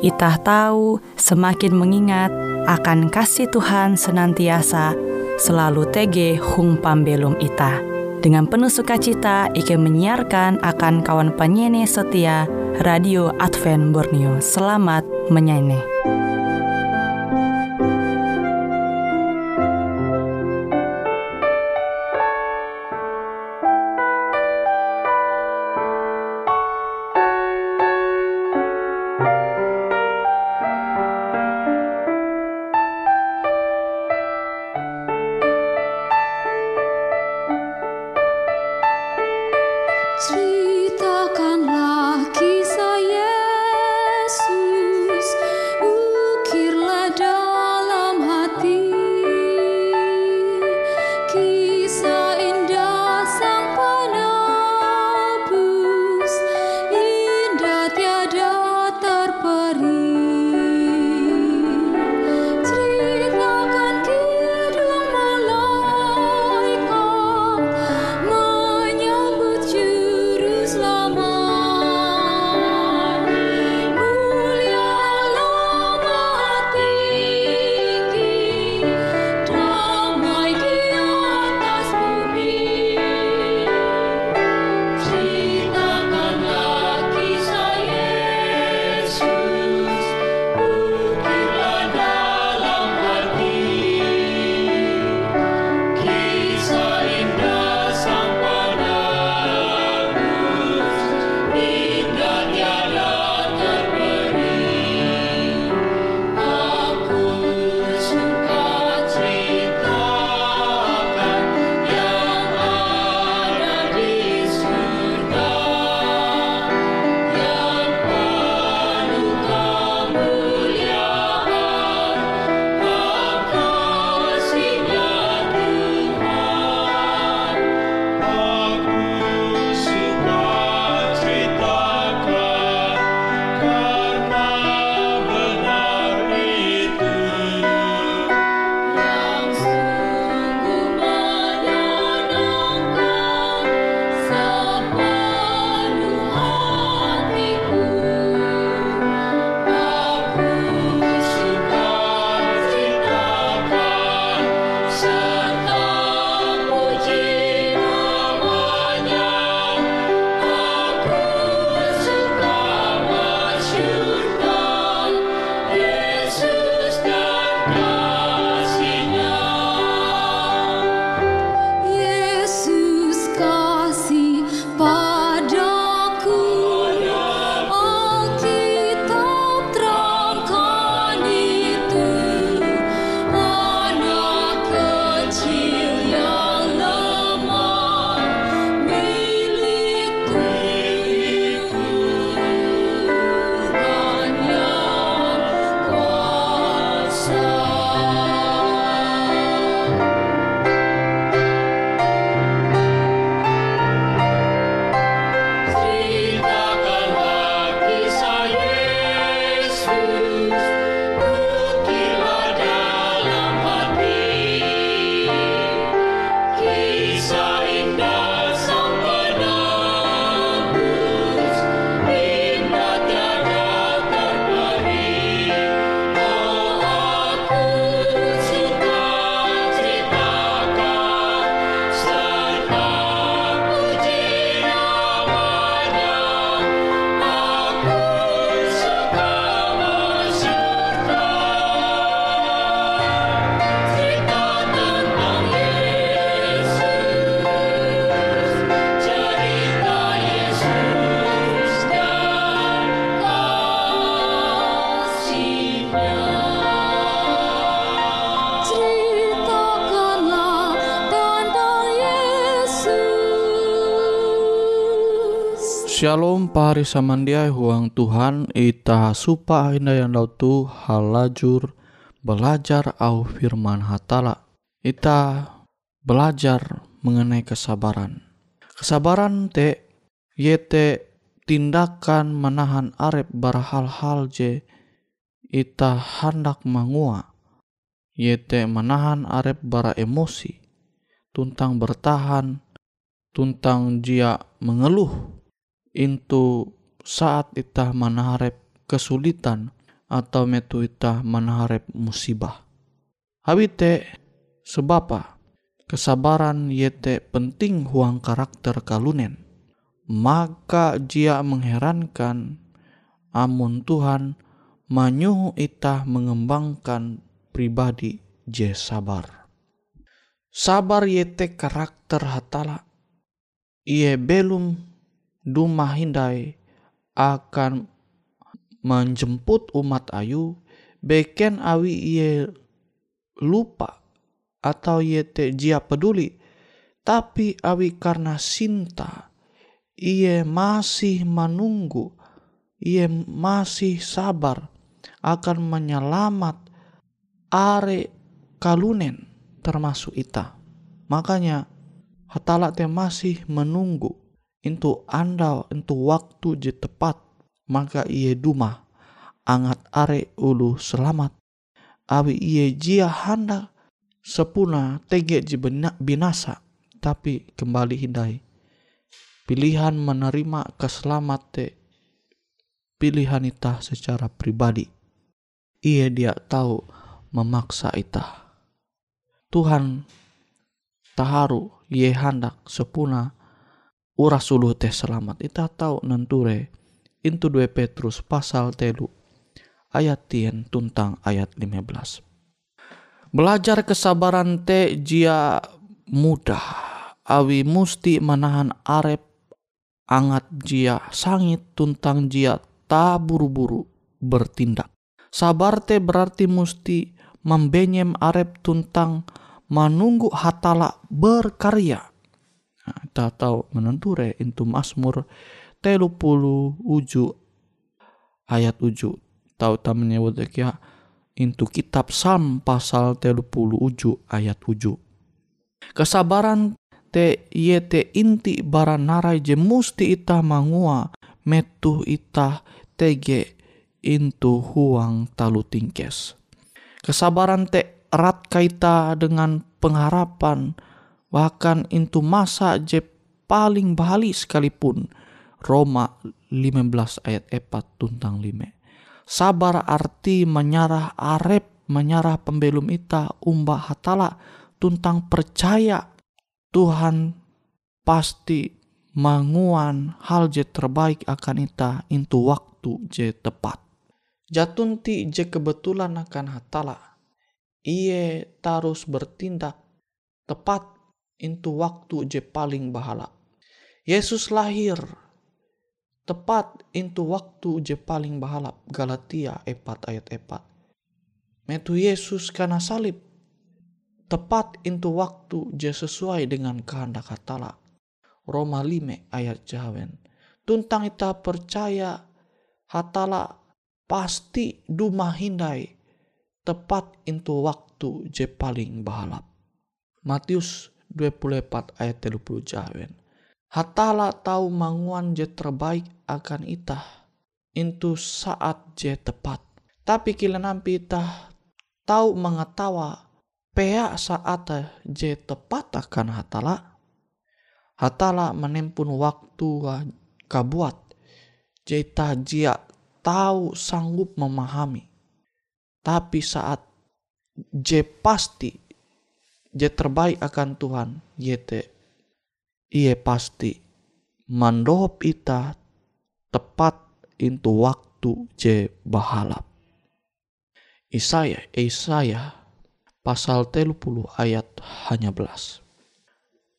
Itah tahu semakin mengingat akan kasih Tuhan senantiasa selalu tege hung pambelum ita. Dengan penuh sukacita, Ike menyiarkan akan kawan penyanyi setia Radio Advent Borneo. Selamat menyanyi. Shalom pari samandiai huang Tuhan ita supa inda yang tu halajur belajar au firman hatala. Ita belajar mengenai kesabaran. Kesabaran te yete tindakan menahan arep bara hal-hal je ita hendak mangua. Yete menahan arep bara emosi. Tuntang bertahan. Tuntang jia mengeluh. Into saat ita menaharep kesulitan atau metu ita menaharep musibah. Habite sebapa kesabaran yete penting huang karakter kalunen. Maka jia mengherankan amun Tuhan menyuhu ita mengembangkan pribadi je sabar. Sabar yete karakter hatala. Ie belum duma hindai akan menjemput umat ayu. Beken awi ia lupa atau ia te jia peduli. Tapi awi karena cinta ia masih menunggu ia masih sabar akan menyelamat are kalunen termasuk ita. Makanya hatala te masih menunggu untuk anda untuk waktu je tepat maka ia duma angat are ulu selamat. Awi ia jia handa sepuna tege ji binasa tapi kembali hindai. Pilihan menerima keselamat te pilihan ita secara pribadi. Ia dia tahu memaksa ita Tuhan taharu ye handak sepuna ulu teh selamat ita tahu nenture Intu 2 Petrus pasal telu ayat tien tuntang ayat 15. Belajar kesabaran te jia mudah awi musti menahan arep angat jia sangit tuntang jia ta buru-buru bertindak. Sabar te berarti musti membenyem arep tuntang menunggu hatala berkarya. Tahu menenture intu Mazmur telu puluh uju ayat uju. Tahu tak menyebut ya itu kitab Sam pasal telu puluh uju ayat uju. Kesabaran te ye te inti narai je musti ita mangua metu ita tege intu huang talu tingkes. Kesabaran te erat kaita dengan pengharapan bahkan intu masa je paling bali sekalipun Roma 15 ayat 4 tuntang 5. Sabar arti menyarah arep, menyarah pembelum ita umbah hatala tuntang percaya Tuhan pasti manguan hal je terbaik akan ita into waktu je tepat. Jatunti je kebetulan akan hatala. Ie tarus bertindak tepat into waktu je paling bahala. Yesus lahir. Tepat itu waktu je paling bahalap Galatia 4 ayat 4 metu Yesus karena salib. Tepat itu waktu je sesuai dengan kehendak hatala. Roma 5 ayat jawen. Tuntang kita percaya hatala pasti duma hindai tepat itu waktu je paling bahalap Matius 24 ayat 30 jawen Hatala tahu manguan je terbaik akan ita itu saat je tepat. Tapi kila nampi ita tahu mengetawa pea saat je tepat akan hatala. Hatala menempun waktu kabuat jeta jia tahu sanggup memahami. Tapi saat je pasti je terbaik akan Tuhan yete ia pasti mandop ita tepat itu waktu je bahalap. Isaya, Isaya pasal telu puluh ayat hanya belas.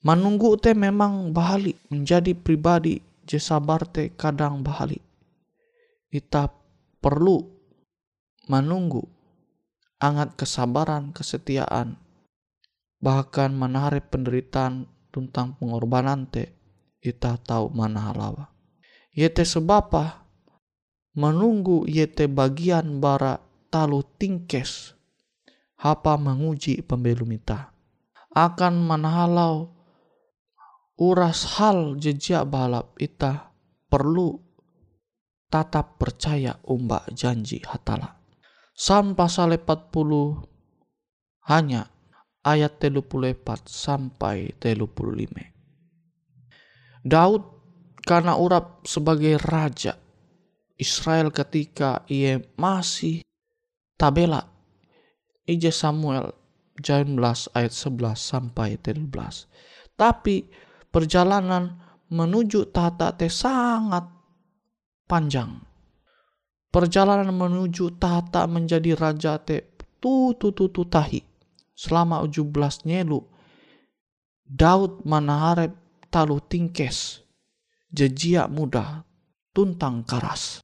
Menunggu te memang bahali menjadi pribadi je sabar te kadang bahali. Ita perlu menunggu angat kesabaran, kesetiaan, bahkan menarik penderitaan tentang pengorbanan te ita tahu mana halawa. Yete sebapa menunggu yete bagian bara talu tingkes hapa menguji pembelum ita. Akan manahalau uras hal jejak balap ita perlu tatap percaya umbak janji hatala. Sam pasal 40 hanya ayat 34 sampai 35. Daud karena urap sebagai raja Israel ketika ia masih tabela. Ije Samuel 19 ayat 11 sampai 13. Tapi perjalanan menuju tahta teh sangat panjang. Perjalanan menuju tahta menjadi raja teh tu tu tu tu tahi. Selama 17 nyelu Daud manaharep talu tingkes jejia mudah tuntang karas.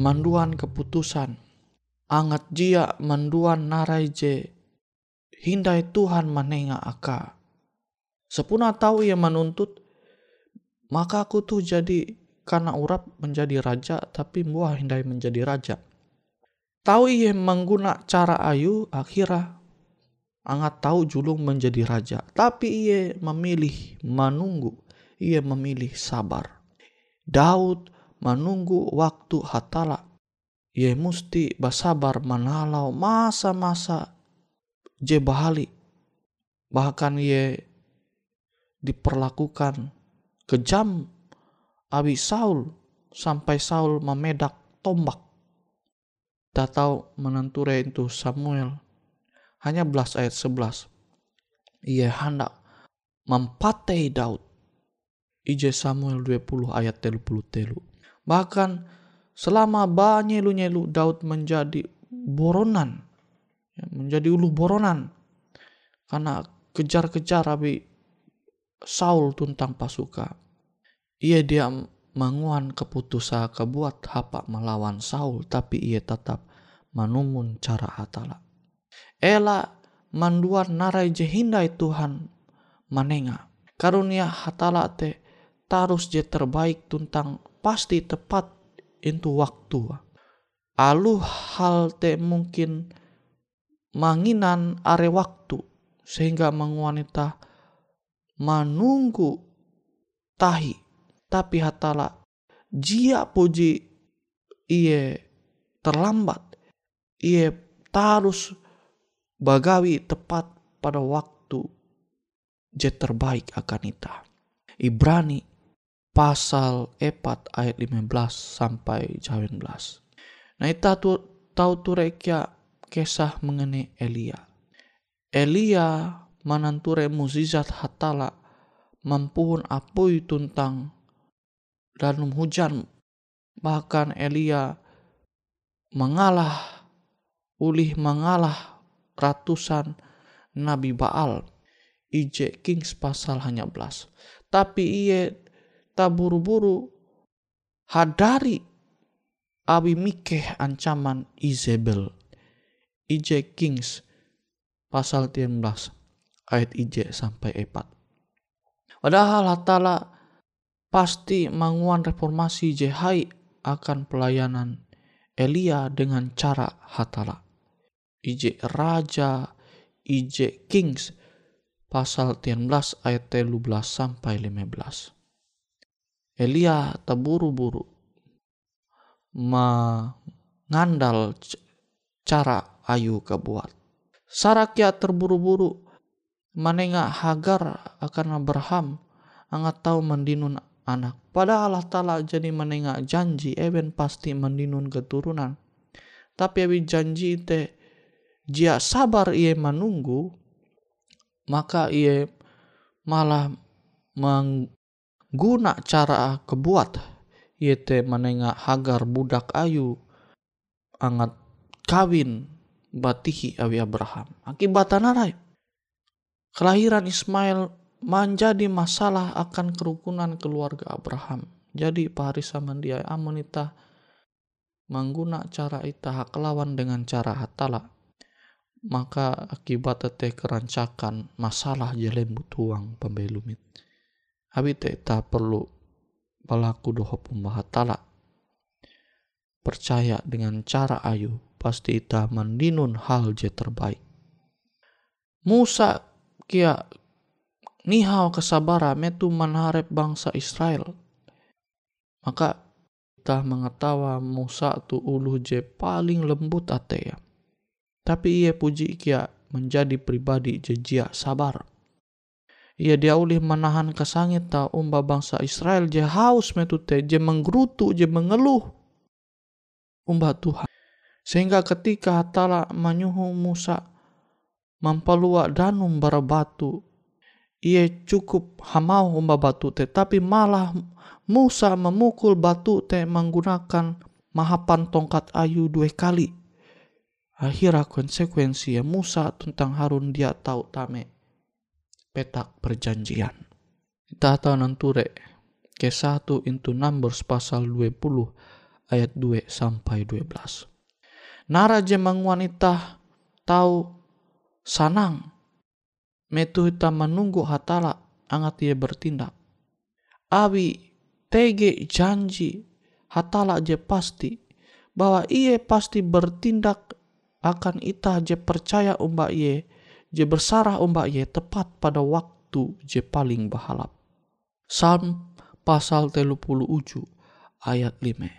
Manduan keputusan. Angat jia manduan narai je. Hindai Tuhan menengah aka. Sepuna tahu ia menuntut, maka aku tuh jadi karena urap menjadi raja, tapi buah hindai menjadi raja. Tahu ia mengguna cara ayu, akhirnya angat tahu julung menjadi raja. Tapi ia memilih menunggu, ia memilih sabar. Daud menunggu waktu hatala. Ia mesti basabar menalau masa-masa je bahali. Bahkan ia diperlakukan kejam abi Saul sampai Saul memedak tombak. Tak tahu menenture itu Samuel. Hanya belas ayat sebelas. Ia hendak mempatai Daud. Ije Samuel 20 ayat telu puluh telu. Bahkan selama banyak nyelu Daud menjadi boronan. Ya, menjadi ulu boronan. Karena kejar-kejar Abi Saul tuntang pasuka. Ia dia menguan keputusan kebuat hapa melawan Saul tapi ia tetap menumun cara hatala. Ela manduan narai jehindai Tuhan manenga. Karunia hatala te tarus je terbaik tentang pasti tepat itu waktu. Alu hal te mungkin manginan are waktu sehingga menguanita menunggu tahi tapi hatala jia puji iye terlambat iye tarus bagawi tepat pada waktu je terbaik akan ita. Ibrani pasal 4 ayat 15 sampai 19. Nah ita tu tahu tu rekia kisah mengenai Elia. Elia mananture muzizat hatala mampuhun apui tentang danum hujan bahkan Elia mengalah ulih mengalah ratusan Nabi Baal IJ Kings pasal hanya belas tapi ia tak buru-buru hadari abi mikeh ancaman Isabel IJ Kings pasal 13 ayat IJ sampai 4 padahal hatala pasti manguan reformasi jehai akan pelayanan Elia dengan cara hatala. IJ Raja, IJ Kings, pasal 13 ayat 13 sampai 15. Elia terburu-buru mengandal cara ayu kebuat. Sarakia terburu-buru menengah Hagar akan Abraham angat tahu mendinun anak. Padahal Allah Ta'ala jadi menengah janji even pasti mendinun keturunan. Tapi abi janji te jia sabar ia menunggu maka ia malah mengguna cara kebuat ia te menengah hagar budak ayu angat kawin batihi awi Abraham akibat narai kelahiran Ismail menjadi masalah akan kerukunan keluarga Abraham. Jadi parisa mandiai amonita mengguna cara ita kelawan dengan cara hatala. Maka akibat tete kerancakan masalah jelen butuang pembelumit. Abi tak perlu pelaku doho pembahatala. Percaya dengan cara ayu pasti ita mendinun hal je terbaik. Musa kia nihau kesabara metu menharap bangsa Israel. Maka kita mengetawa Musa tu ulu je paling lembut ate ya. Tapi ia puji kia menjadi pribadi jejia sabar. Ia dia ulih menahan kesangit ta umba bangsa Israel je haus metu te je menggerutu je mengeluh umba Tuhan. Sehingga ketika hatala menyuhu Musa mempelua danum bara batu ia cukup hamau umba batu te tapi malah Musa memukul batu te menggunakan mahapan tongkat ayu dua kali. Akhirnya konsekuensi ya Musa tentang Harun dia tahu tame petak perjanjian. Kita tahu nanture ke satu into Numbers pasal 20 ayat 2 sampai 12. Naraja wanita tahu sanang metu hita menunggu hatala angat ia bertindak. Abi tege janji hatala je pasti bahwa ia pasti bertindak akan ita je percaya umba ia je bersarah umba ia tepat pada waktu je paling bahalap. Psalm pasal telu puluh uju ayat lima.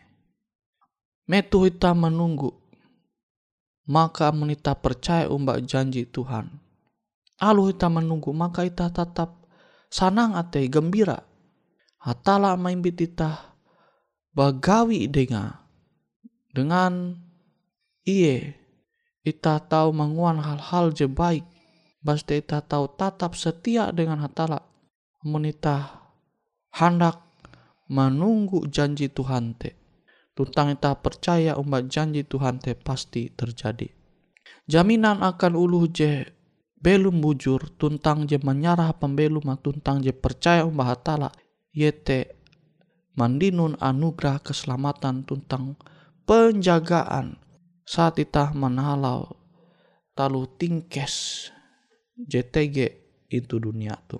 Metu hita menunggu maka menita percaya umba janji Tuhan Alu kita menunggu maka kita tetap sanang ate gembira. Hatala maimbit kita bagawi dengan dengan iye kita tahu menguan hal-hal je baik pasti kita tahu tatap setia dengan hatala. Menita hendak menunggu janji Tuhan te. Tentang kita percaya umat janji Tuhan te pasti terjadi. Jaminan akan ulu je belum bujur tuntang je menyarah pembelum tuntang je percaya umbah hatala. Yete mandinun anugerah keselamatan tuntang penjagaan. Saat itah menalau talu tingkes JTG itu dunia tu.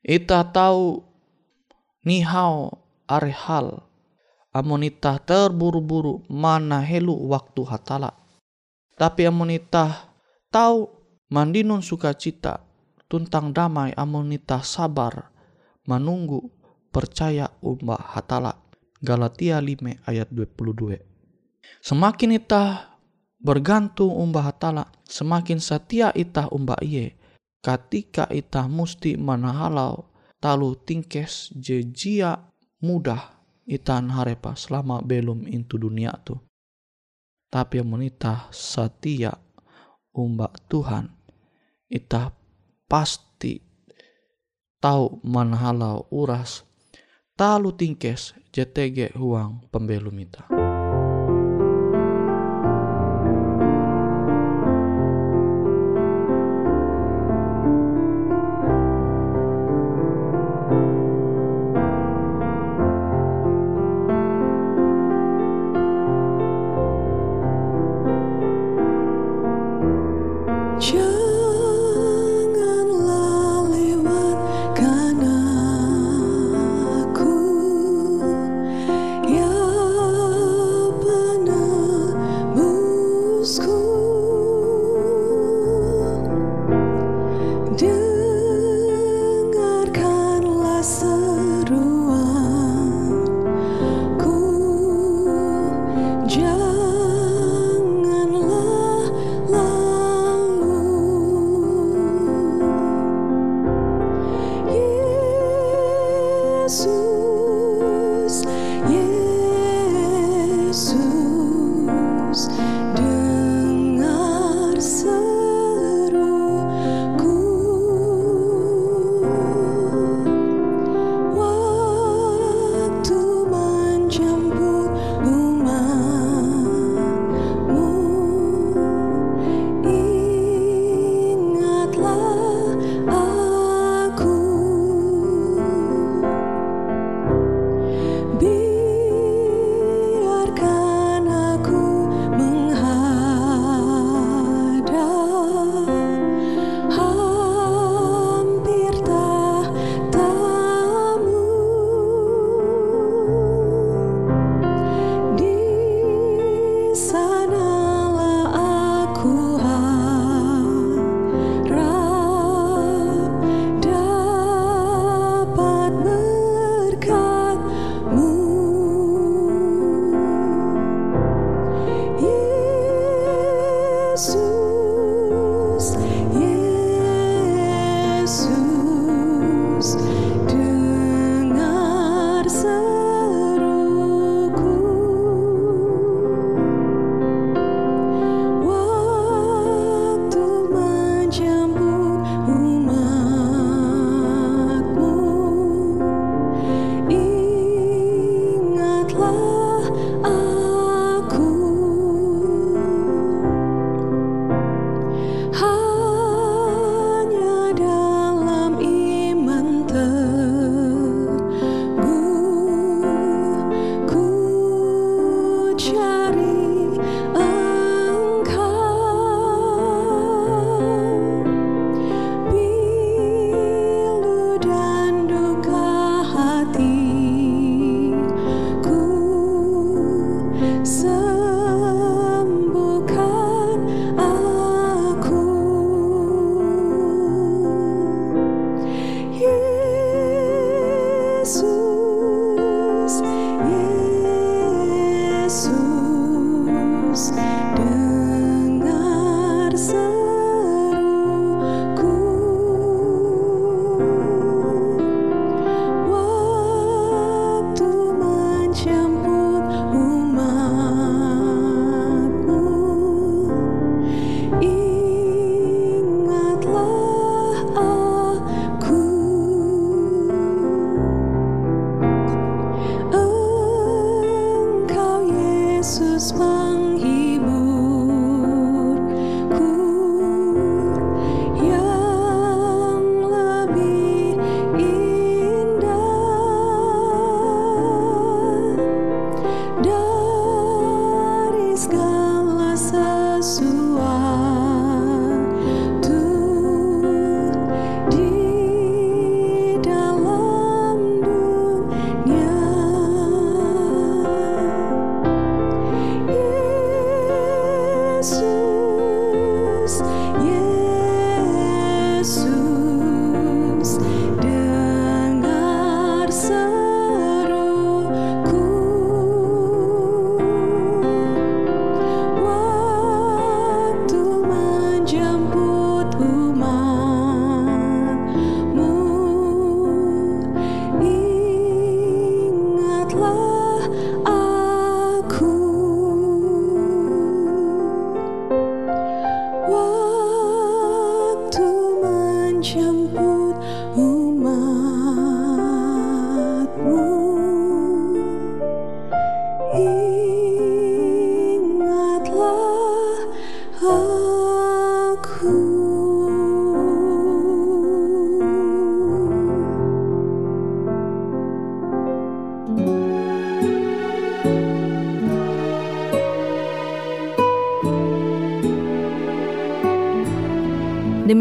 Ita tahu nihau are hal amonita terburu-buru mana helu waktu hatala. Tapi amonita tahu mandinun sukacita tuntang damai amonita sabar menunggu percaya umbah hatala. Galatia 5 ayat 22. Semakin itah bergantung umbah hatala, semakin setia itah umbah iye. Ketika itah musti manahalau talu tingkes jejia mudah itan harepa selama belum into dunia tu. Tapi monita setia umbak Tuhan, itah pasti tahu manhalau uras talu tingkes JTG huang pembelum ita.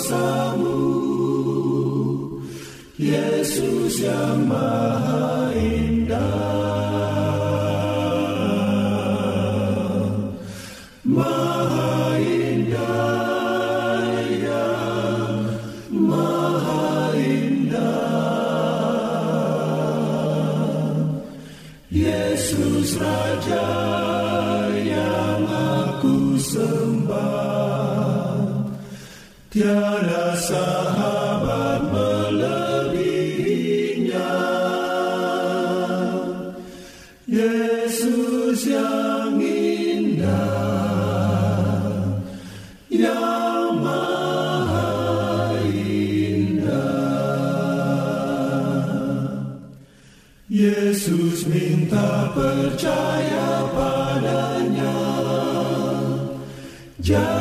dosamu. Yesus yang maha indah. Maha indah ya maha indah. Yesus Raja Tiada sahabat melebihinya. Yesus yang indah Yang maha indah. Yesus minta percaya padanya. Jadikanlah